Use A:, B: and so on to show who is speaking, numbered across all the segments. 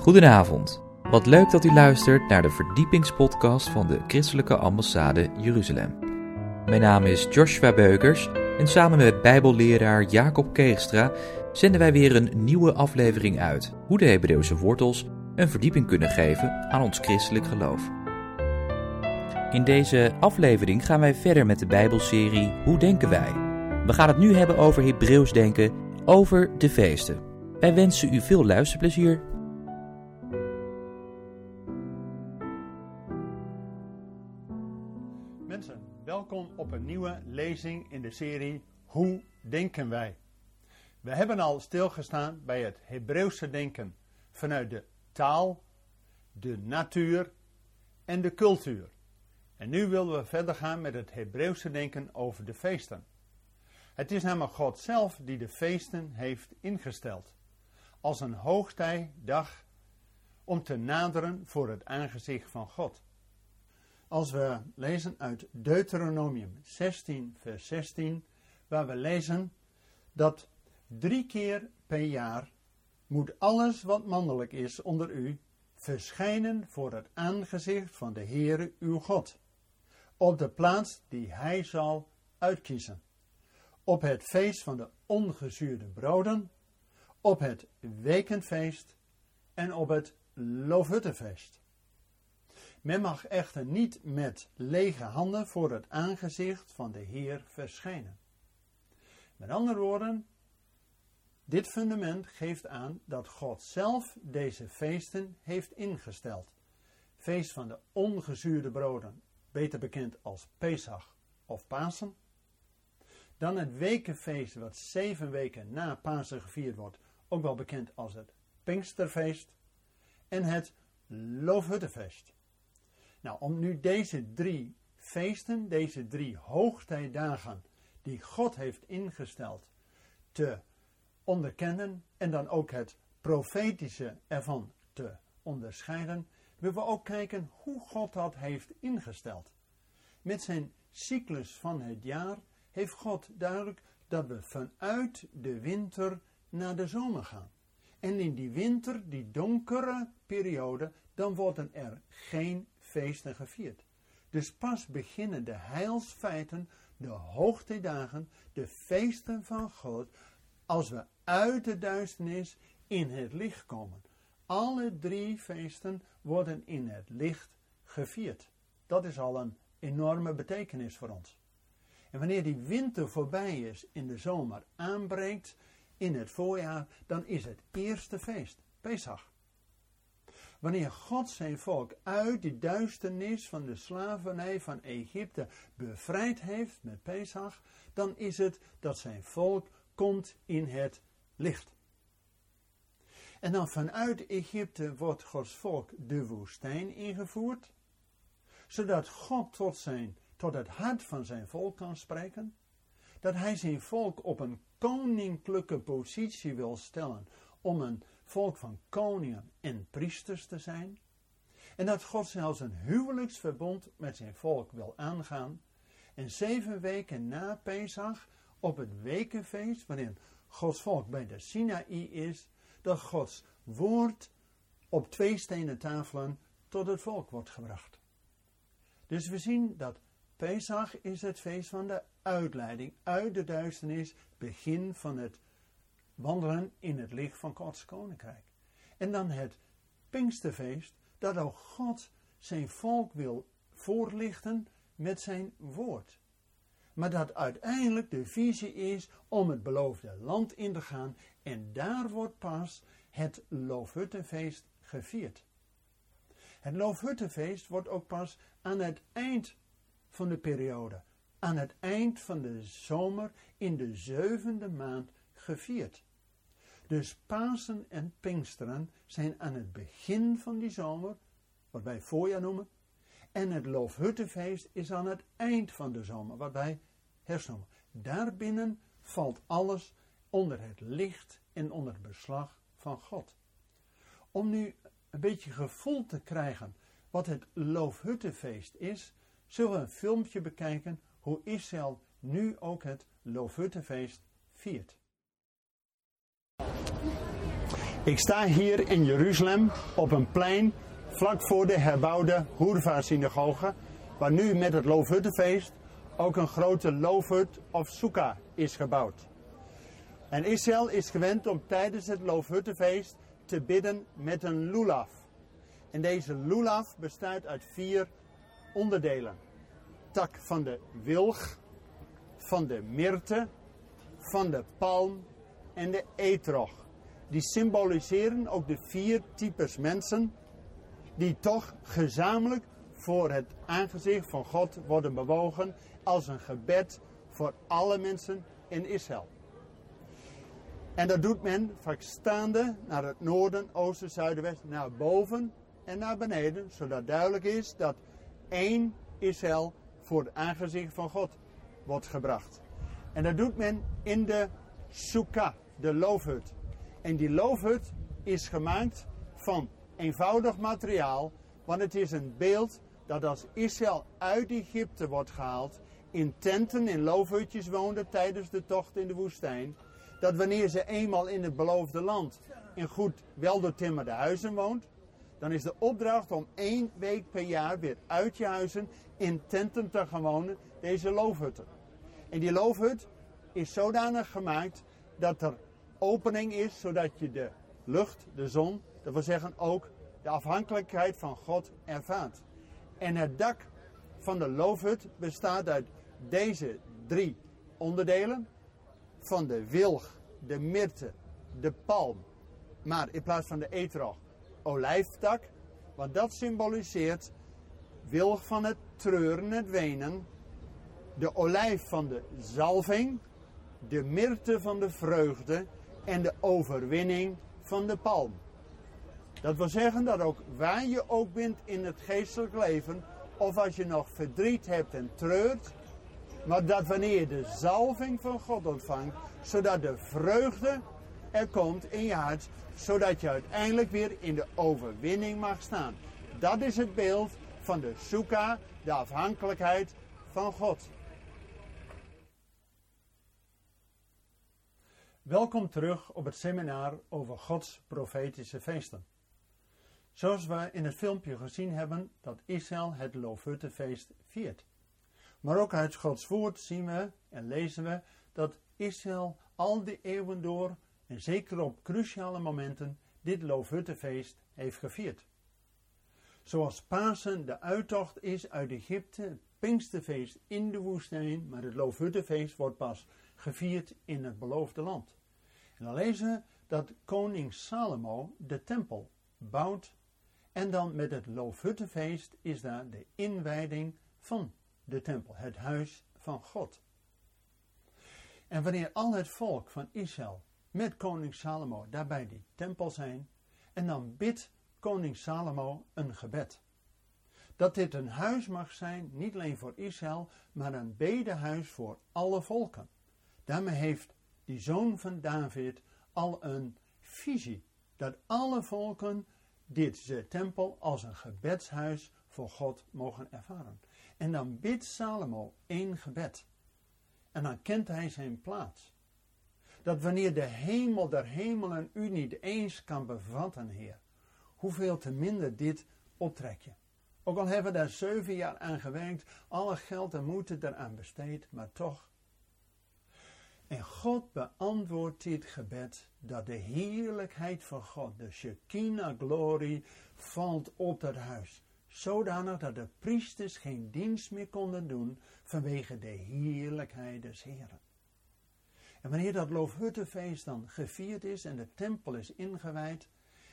A: Goedenavond. Wat leuk dat u luistert naar de verdiepingspodcast van de Christelijke Ambassade Jeruzalem. Mijn naam is Joshua Beukers en samen met Bijbelleraar Jacob Keegstra zenden wij weer een nieuwe aflevering uit hoe de Hebreeuwse wortels een verdieping kunnen geven aan ons christelijk geloof. In deze aflevering gaan wij verder met de Bijbelserie Hoe denken wij? We gaan het nu hebben over Hebreeuws denken, over de feesten. Wij wensen u veel luisterplezier.
B: Welkom op een nieuwe lezing in de serie Hoe denken wij? We hebben al stilgestaan bij het Hebreeuwse denken vanuit de taal, de natuur en de cultuur. En nu willen we verder gaan met het Hebreeuwse denken over de feesten. Het is namelijk God zelf die de feesten heeft ingesteld. Als een hoogtijdag om te naderen voor het aangezicht van God. Als we lezen uit Deuteronomium 16, vers 16, waar we lezen dat drie keer per jaar moet alles wat mannelijk is onder u verschijnen voor het aangezicht van de Heere uw God, op de plaats die hij zal uitkiezen, op het feest van de ongezuurde broden, op het wekenfeest en op het loofhuttenfeest. Men mag echter niet met lege handen voor het aangezicht van de Heer verschijnen. Met andere woorden, dit fundament geeft aan dat God zelf deze feesten heeft ingesteld. Feest van de ongezuurde broden, beter bekend als Pesach of Pasen. Dan het wekenfeest wat zeven weken na Pasen gevierd wordt, ook wel bekend als het Pinksterfeest. En het Loofhuttenfeest. Nou, om nu deze drie feesten, deze drie hoogtijdagen die God heeft ingesteld, te onderkennen en dan ook het profetische ervan te onderscheiden, willen we ook kijken hoe God dat heeft ingesteld. Met zijn cyclus van het jaar heeft God duidelijk dat we vanuit de winter naar de zomer gaan. En in die winter, die donkere periode, dan worden er geen feesten gevierd. Dus pas beginnen de heilsfeiten, de hoogtijdagen, de feesten van God, als we uit de duisternis in het licht komen. Alle drie feesten worden in het licht gevierd. Dat is al een enorme betekenis voor ons. En wanneer die winter voorbij is, in de zomer aanbreekt, in het voorjaar, dan is het eerste feest, Pesach. Wanneer God zijn volk uit de duisternis van de slavernij van Egypte bevrijd heeft met Pesach, dan is het dat zijn volk komt in het licht. En dan vanuit Egypte wordt Gods volk de woestijn ingevoerd, zodat God tot, zijn, tot het hart van zijn volk kan spreken, dat hij zijn volk op een koninklijke positie wil stellen om een volk van koningen en priesters te zijn, en dat God zelfs een huwelijksverbond met zijn volk wil aangaan, en zeven weken na Pesach op het wekenfeest, waarin Gods volk bij de Sinaï is, dat Gods woord op twee stenen tafelen tot het volk wordt gebracht. Dus we zien dat Pesach is het feest van de uitleiding uit de duisternis, begin van het wandelen in het licht van Gods koninkrijk. En dan het Pinksterfeest, dat ook God zijn volk wil voorlichten met zijn woord maar dat uiteindelijk de visie is om het beloofde land in te gaan en daar wordt pas het Loofhuttenfeest gevierd. Het Loofhuttenfeest wordt ook pas aan het eind van de periode, aan het eind van de zomer in de zevende maand gevierd. Dus Pasen en Pinksteren zijn aan het begin van die zomer, wat wij voorjaar noemen, en het Loofhuttenfeest is aan het eind van de zomer, wat wij herfstzomer. Daarbinnen valt alles onder het licht en onder het beslag van God. Om nu een beetje gevoel te krijgen wat het Loofhuttenfeest is, zullen we een filmpje bekijken hoe Israël nu ook het Loofhuttenfeest viert. Ik sta hier in Jeruzalem op een plein vlak voor de herbouwde Hoerva-synagoge, waar nu met het Loofhuttenfeest ook een grote loofhut of soeka is gebouwd. En Israël is gewend om tijdens het Loofhuttenfeest te bidden met een lulaf. En deze lulaf bestaat uit vier onderdelen. Tak van de wilg, van de myrte, van de palm en de etrog. Die symboliseren ook de vier types mensen die toch gezamenlijk voor het aangezicht van God worden bewogen als een gebed voor alle mensen in Israël. En dat doet men vaak staande naar het noorden, oosten, zuiden, westen, naar boven en naar beneden, zodat duidelijk is dat één Israël voor het aangezicht van God wordt gebracht. En dat doet men in de sukkah, de loofhut. En die loofhut is gemaakt van eenvoudig materiaal, want het is een beeld dat als Israël uit Egypte wordt gehaald, in tenten, in loofhutjes woonde tijdens de tocht in de woestijn, dat wanneer ze eenmaal in het beloofde land in goed weldoortimmerde huizen woont, dan is de opdracht om één week per jaar weer uit je huizen in tenten te gaan wonen, deze loofhutten. En die loofhut is zodanig gemaakt dat er opening is, zodat je de lucht, de zon, dat wil zeggen ook de afhankelijkheid van God ervaart. En het dak van de loofhut bestaat uit deze drie onderdelen. Van de wilg, de myrte, de palm. Maar in plaats van de etrog, olijftak. Want dat symboliseert wilg van het treuren, het wenen. De olijf van de zalving. De myrte van de vreugde. En de overwinning van de palm. Dat wil zeggen dat ook waar je ook bent in het geestelijk leven, of als je nog verdriet hebt en treurt, maar dat wanneer je de zalving van God ontvangt, zodat de vreugde er komt in je hart, zodat je uiteindelijk weer in de overwinning mag staan. Dat is het beeld van de soeka, de afhankelijkheid van God. Welkom terug op het seminar over Gods profetische feesten. Zoals we in het filmpje gezien hebben dat Israël het Loofhuttenfeest viert. Maar ook uit Gods woord zien we en lezen we dat Israël al die eeuwen door en zeker op cruciale momenten dit Loofhuttenfeest heeft gevierd. Zoals Pasen de uittocht is uit Egypte, het Pinksterfeest in de woestijn, maar het Loofhuttenfeest wordt pas gevierd in het beloofde land. En dan lezen we dat koning Salomo de tempel bouwt en dan met het Loofhuttenfeest is daar de inwijding van de tempel, het huis van God. En wanneer al het volk van Israël met koning Salomo daarbij die tempel zijn, en dan bidt koning Salomo een gebed. Dat dit een huis mag zijn, niet alleen voor Israël, maar een bedehuis voor alle volken. Daarmee heeft die zoon van David al een visie dat alle volken dit tempel als een gebedshuis voor God mogen ervaren. En dan bidt Salomo één gebed. En dan kent hij zijn plaats. Dat wanneer de hemel der hemelen u niet eens kan bevatten, Heer, hoeveel te minder dit optrek je. Ook al hebben we daar zeven jaar aan gewerkt, alle geld en moeite eraan besteed, maar toch en God beantwoordt dit gebed dat de heerlijkheid van God, de Shekinah glorie, valt op dat huis. Zodanig dat de priesters geen dienst meer konden doen vanwege de heerlijkheid des Heren. En wanneer dat Loofhuttenfeest dan gevierd is en de tempel is ingewijd,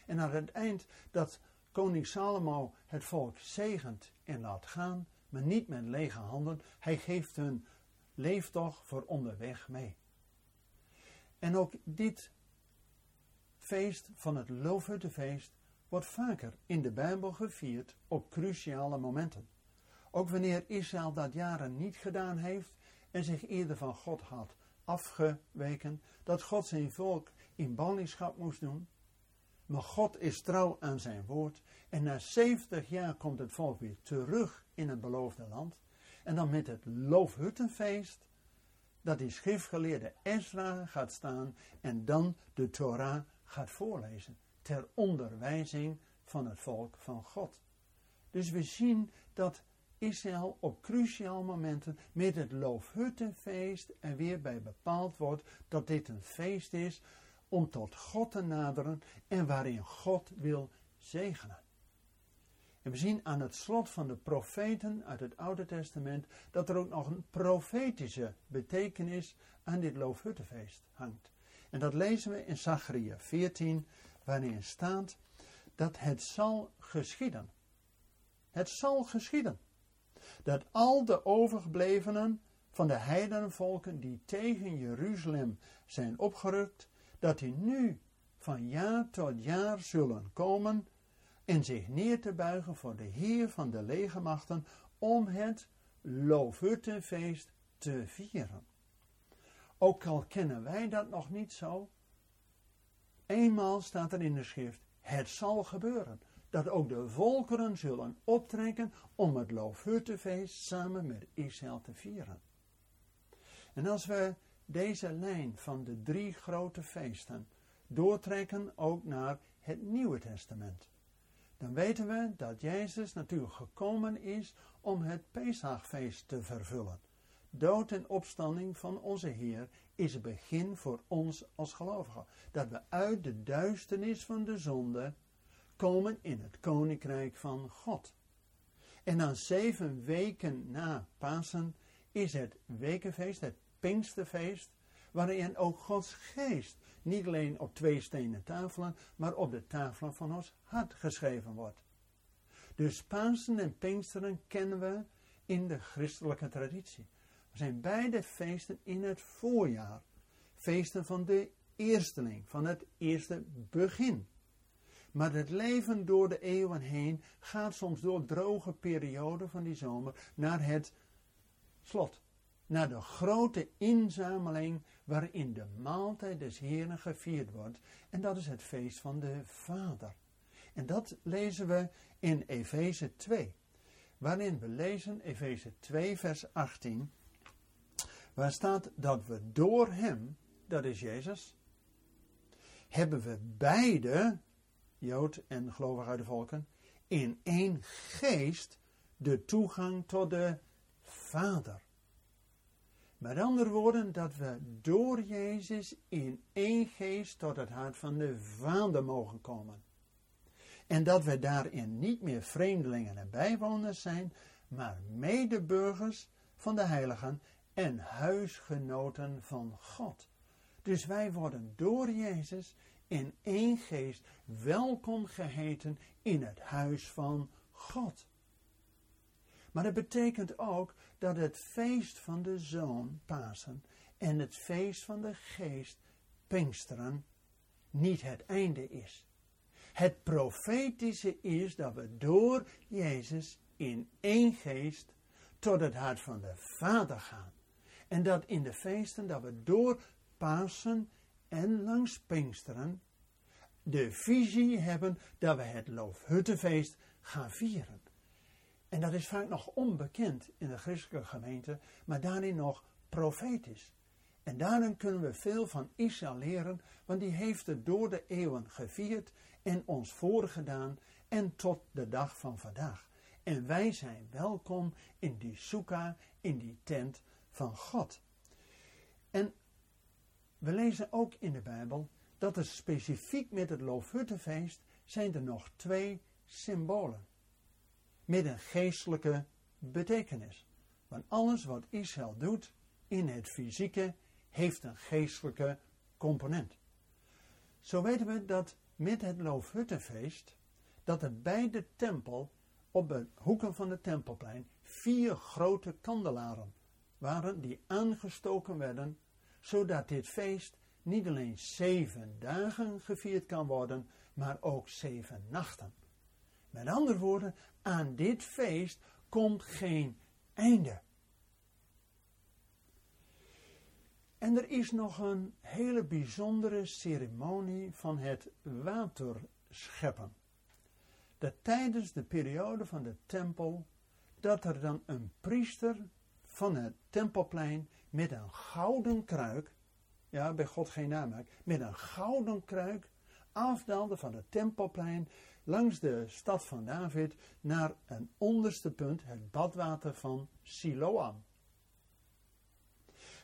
B: en aan het eind dat koning Salomo het volk zegent en laat gaan, maar niet met lege handen, hij geeft hun leeftocht voor onderweg mee. En ook dit feest van het Loofhuttenfeest wordt vaker in de Bijbel gevierd op cruciale momenten. Ook wanneer Israël dat jaren niet gedaan heeft en zich eerder van God had afgeweken, dat God zijn volk in ballingschap moest doen. Maar God is trouw aan zijn woord en na 70 jaar komt het volk weer terug in het beloofde land. En dan met het Loofhuttenfeest dat die schriftgeleerde Ezra gaat staan en dan de Torah gaat voorlezen ter onderwijzing van het volk van God. Dus we zien dat Israël op cruciale momenten met het Loofhuttenfeest er weer bij bepaald wordt dat dit een feest is om tot God te naderen en waarin God wil zegenen. En we zien aan het slot van de profeten uit het Oude Testament dat er ook nog een profetische betekenis aan dit Loofhuttenfeest hangt. En dat lezen we in Zacharia 14, waarin staat dat het zal geschieden. Het zal geschieden. Dat al de overgeblevenen van de heidenvolken die tegen Jeruzalem zijn opgerukt, dat die nu van jaar tot jaar zullen komen en zich neer te buigen voor de Heer van de legermachten om het Loofhuttenfeest te vieren. Ook al kennen wij dat nog niet zo, eenmaal staat er in de schrift, het zal gebeuren, dat ook de volkeren zullen optrekken om het Loofhuttenfeest samen met Israël te vieren. En als we deze lijn van de drie grote feesten doortrekken ook naar het Nieuwe Testament, dan weten we dat Jezus natuurlijk gekomen is om het Pesachfeest te vervullen. Dood en opstanding van onze Heer is het begin voor ons als gelovigen. Dat we uit de duisternis van de zonde komen in het koninkrijk van God. En dan zeven weken na Pasen is het wekenfeest, het Pinksterfeest, waarin ook Gods geest niet alleen op twee stenen tafelen, maar op de tafelen van ons hart geschreven wordt. Dus Pasen en Pinksteren kennen we in de christelijke traditie. We zijn beide feesten in het voorjaar. Feesten van de eersteling, van het eerste begin. Maar het leven door de eeuwen heen gaat soms door droge perioden van die zomer naar het slot. Naar de grote inzameling waarin de maaltijd des Heren gevierd wordt. En dat is het feest van de Vader. En dat lezen we in Efeze 2. Waarin we lezen, Efeze 2 vers 18. Waar staat dat we door hem, dat is Jezus, hebben we beide Jood en gelovig uit de volken, in één geest de toegang tot de Vader. Met andere woorden, dat we door Jezus in één geest tot het hart van de Vader mogen komen. En dat we daarin niet meer vreemdelingen en bijwoners zijn, maar medeburgers van de heiligen en huisgenoten van God. Dus wij worden door Jezus in één geest welkom geheten in het huis van God. Maar het betekent ook dat het feest van de Zoon, Pasen, en het feest van de Geest, Pinksteren, niet het einde is. Het profetische is dat we door Jezus in één geest tot het hart van de Vader gaan. En dat in de feesten dat we door Pasen en langs Pinksteren de visie hebben dat we het Loofhuttenfeest gaan vieren. En dat is vaak nog onbekend in de christelijke gemeente, maar daarin nog profetisch. En daarin kunnen we veel van Israël leren, want die heeft het door de eeuwen gevierd en ons voorgedaan en tot de dag van vandaag. En wij zijn welkom in die soeka, in die tent van God. En we lezen ook in de Bijbel dat er specifiek met het Loofhuttenfeest zijn er nog twee symbolen. Met een geestelijke betekenis. Want alles wat Israël doet in het fysieke heeft een geestelijke component. Zo weten we dat met het Loofhuttenfeest, dat er bij de tempel, op de hoeken van het tempelplein, vier grote kandelaren waren die aangestoken werden, zodat dit feest niet alleen zeven dagen gevierd kan worden, maar ook zeven nachten. Met andere woorden, aan dit feest komt geen einde. En er is nog een hele bijzondere ceremonie van het waterscheppen. Dat tijdens de periode van de tempel, dat er dan een priester van het tempelplein met een gouden kruik ja, bij God geen naam met een gouden kruik afdaalde van het Tempelplein langs de stad van David naar een onderste punt, het badwater van Siloam.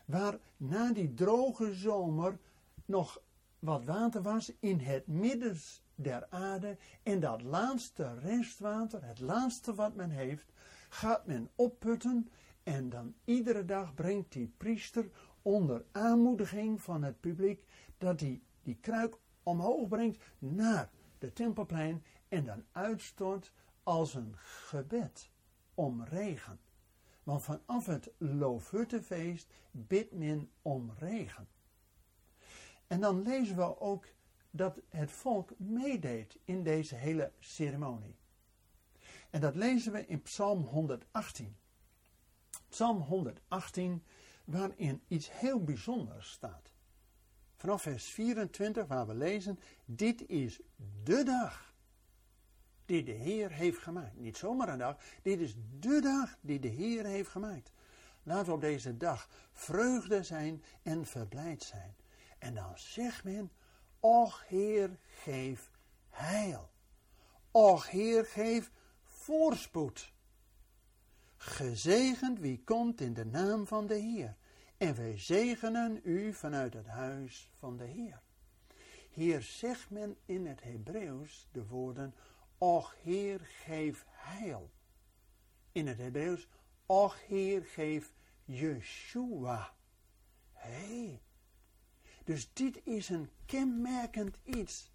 B: Waar na die droge zomer nog wat water was in het midden der aarde en dat laatste restwater, het laatste wat men heeft, gaat men opputten en dan iedere dag brengt die priester onder aanmoediging van het publiek dat hij die kruik omhoog brengt naar de tempelplein en dan uitstort als een gebed om regen. Want vanaf het Loofhuttenfeest bidt men om regen. En dan lezen we ook dat het volk meedeed in deze hele ceremonie. En dat lezen we in Psalm 118. Psalm 118, waarin iets heel bijzonders staat. Vanaf vers 24, waar we lezen: Dit is de dag die de Heer heeft gemaakt. Niet zomaar een dag, dit is de dag die de Heer heeft gemaakt. Laten we op deze dag vreugde zijn en verblijd zijn. En dan zegt men: Och Heer, geef heil. Och Heer, geef voorspoed. Gezegend wie komt in de naam van de Heer. En wij zegenen u vanuit het huis van de Heer. Hier zegt men in het Hebreeuws de woorden, Och Heer, geef heil. In het Hebreeuws, Och Heer, geef Yeshua. Hey. Dus dit is een kenmerkend iets.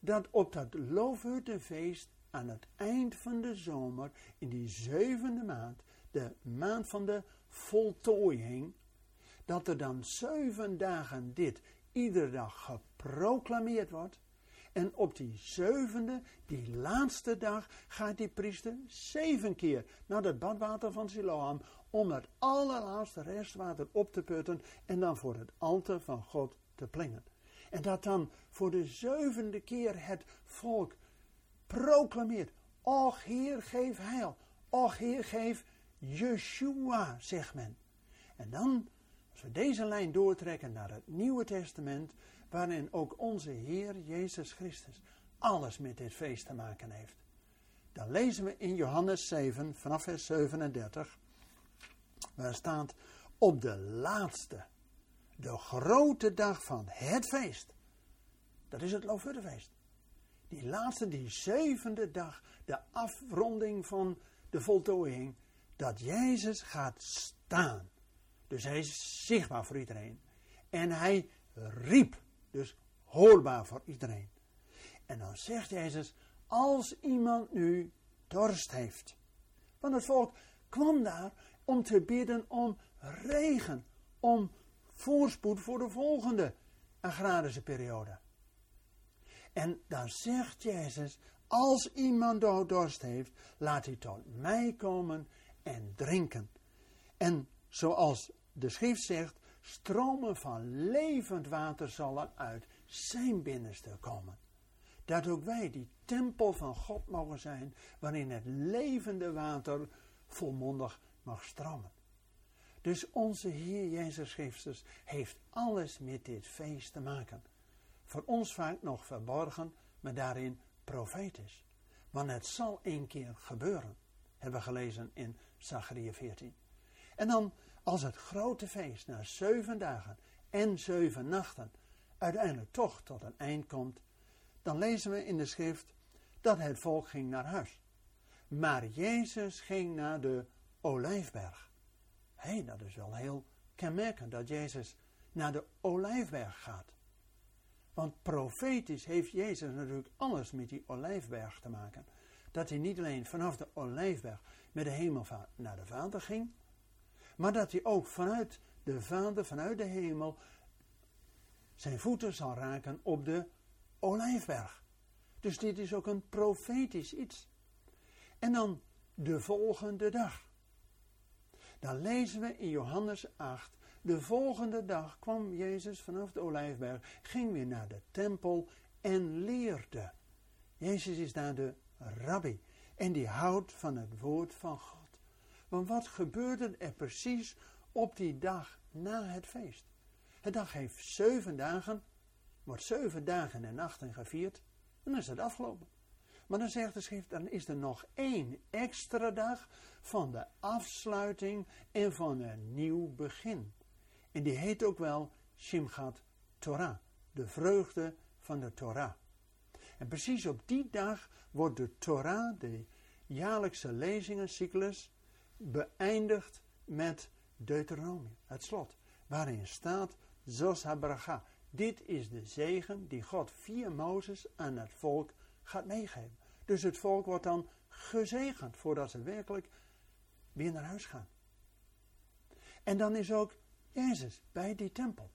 B: Dat op dat loofhuttenfeest aan het eind van de zomer, in die zevende maand, de maand van de voltooiing, dat er dan zeven dagen dit iedere dag geproclameerd wordt. En op die zevende, die laatste dag, gaat die priester zeven keer naar het badwater van Siloam om het allerlaatste restwater op te putten en dan voor het altaar van God te plingen. En dat dan voor de zevende keer het volk proclameert. Och Heer, geef heil. Och Heer, geef Yeshua, zegt men. En dan, als we deze lijn doortrekken naar het Nieuwe Testament, waarin ook onze Heer Jezus Christus alles met dit feest te maken heeft. Dan lezen we in Johannes 7, vanaf vers 37, waar staat, op de laatste, de grote dag van het feest. Dat is het Loofhuttenfeest die laatste, die zevende dag, de afronding van de voltooiing, dat Jezus gaat staan. Dus hij is zichtbaar voor iedereen. En hij riep, dus hoorbaar voor iedereen. En dan zegt Jezus, als iemand nu dorst heeft. Want het volk kwam daar om te bidden om regen, om voorspoed voor de volgende agrarische periode. En dan zegt Jezus, als iemand dorst heeft, laat hij tot mij komen en drinken. En zoals de schrift zegt, stromen van levend water zullen uit zijn binnenste komen. Dat ook wij die tempel van God mogen zijn, waarin het levende water volmondig mag stromen. Dus onze Heer Jezus Christus heeft alles met dit feest te maken voor ons vaak nog verborgen, maar daarin profetisch. Want het zal een keer gebeuren, hebben we gelezen in Zachariah 14. En dan, als het grote feest na zeven dagen en zeven nachten uiteindelijk toch tot een eind komt, dan lezen we in de schrift dat het volk ging naar huis. Maar Jezus ging naar de Olijfberg. Hé, hey, dat is wel heel kenmerkend dat Jezus naar de Olijfberg gaat. Want profetisch heeft Jezus natuurlijk alles met die olijfberg te maken. Dat hij niet alleen vanaf de olijfberg met de hemelvaart naar de Vader ging, maar dat hij ook vanuit de Vader, vanuit de hemel, zijn voeten zal raken op de olijfberg. Dus dit is ook een profetisch iets. En dan de volgende dag. Dan lezen we in Johannes 8 de volgende dag kwam Jezus vanaf de Olijfberg, ging weer naar de tempel en leerde. Jezus is daar de rabbi en die houdt van het woord van God. Want wat gebeurde er precies op die dag na het feest? Het dag heeft zeven dagen wordt zeven dagen en nachten gevierd, dan is het afgelopen. Maar dan zegt de schrift, dan is er nog één extra dag van de afsluiting en van een nieuw begin. En die heet ook wel Shimchat Torah, de vreugde van de Torah. En precies op die dag wordt de Torah, de jaarlijkse lezingencyclus, beëindigd met Deuteronomium, het slot, waarin staat Zos HaBracha. Dit is de zegen die God via Mozes aan het volk gaat meegeven. Dus het volk wordt dan gezegend voordat ze werkelijk weer naar huis gaan. En dan is ook Jezus bij die tempel.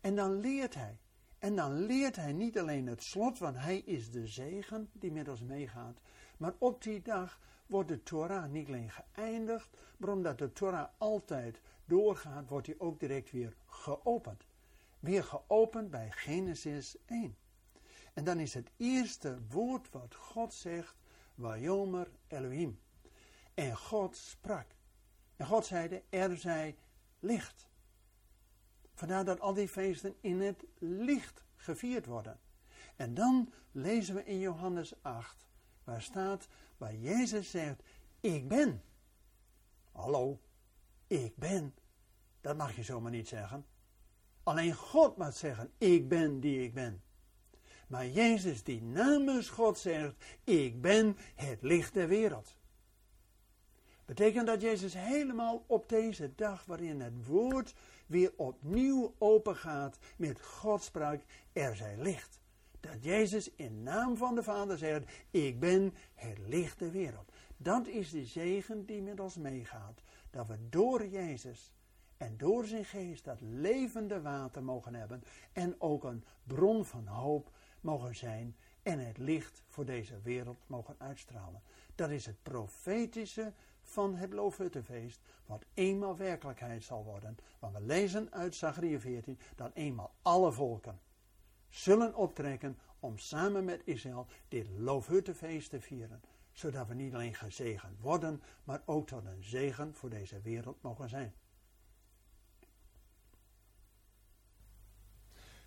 B: En dan leert hij. En dan leert hij niet alleen het slot, want hij is de zegen die met ons meegaat. Maar op die dag wordt de Torah niet alleen geëindigd, maar omdat de Torah altijd doorgaat, wordt hij ook direct weer geopend. Weer geopend bij Genesis 1. En dan is het eerste woord wat God zegt, Wajomer Elohim. En God sprak. En God zeide, er zij licht. Vandaar dat al die feesten in het licht gevierd worden. En dan lezen we in Johannes 8, waar staat, waar Jezus zegt, ik ben. Hallo, ik ben. Dat mag je zomaar niet zeggen. Alleen God mag zeggen, ik ben die ik ben. Maar Jezus die namens God zegt, ik ben het licht der wereld. Betekent dat Jezus helemaal op deze dag waarin het woord weer opnieuw opengaat met Gods spraak, er zij licht. Dat Jezus in naam van de Vader zegt, ik ben het licht der wereld. Dat is de zegen die met ons meegaat. Dat we door Jezus en door zijn geest dat levende water mogen hebben en ook een bron van hoop mogen zijn en het licht voor deze wereld mogen uitstralen. Dat is het profetische van het Loofhuttenfeest, wat eenmaal werkelijkheid zal worden. Want we lezen uit Zachariah 14 dat eenmaal alle volken zullen optrekken om samen met Israël dit Loofhuttenfeest te vieren. Zodat we niet alleen gezegend worden, maar ook tot een zegen voor deze wereld mogen zijn.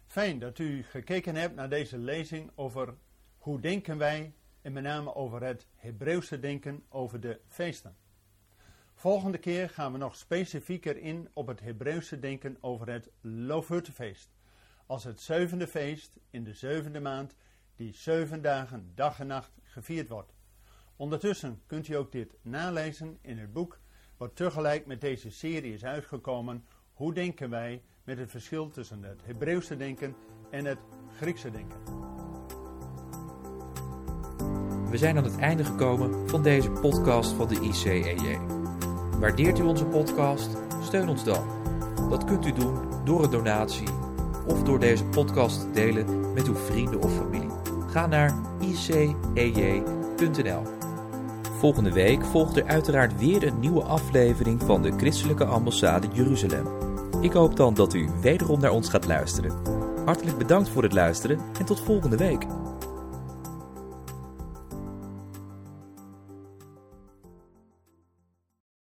B: Fijn dat u gekeken hebt naar deze lezing over hoe denken wij en met name over het Hebreeuwse denken over de feesten. Volgende keer gaan we nog specifieker in op het Hebreeuwse denken over het Loofhuttenfeest. Als het zevende feest in de zevende maand, die zeven dagen dag en nacht gevierd wordt. Ondertussen kunt u ook dit nalezen in het boek wat tegelijk met deze serie is uitgekomen. Hoe denken wij met het verschil tussen het Hebreeuwse denken en het Griekse denken?
A: We zijn aan het einde gekomen van deze podcast van de ICEJ. Waardeert u onze podcast? Steun ons dan. Dat kunt u doen door een donatie of door deze podcast te delen met uw vrienden of familie. Ga naar icej.nl. Volgende week volgt er uiteraard weer een nieuwe aflevering van de Christelijke Ambassade Jeruzalem. Ik hoop dan dat u wederom naar ons gaat luisteren. Hartelijk bedankt voor het luisteren en tot volgende week.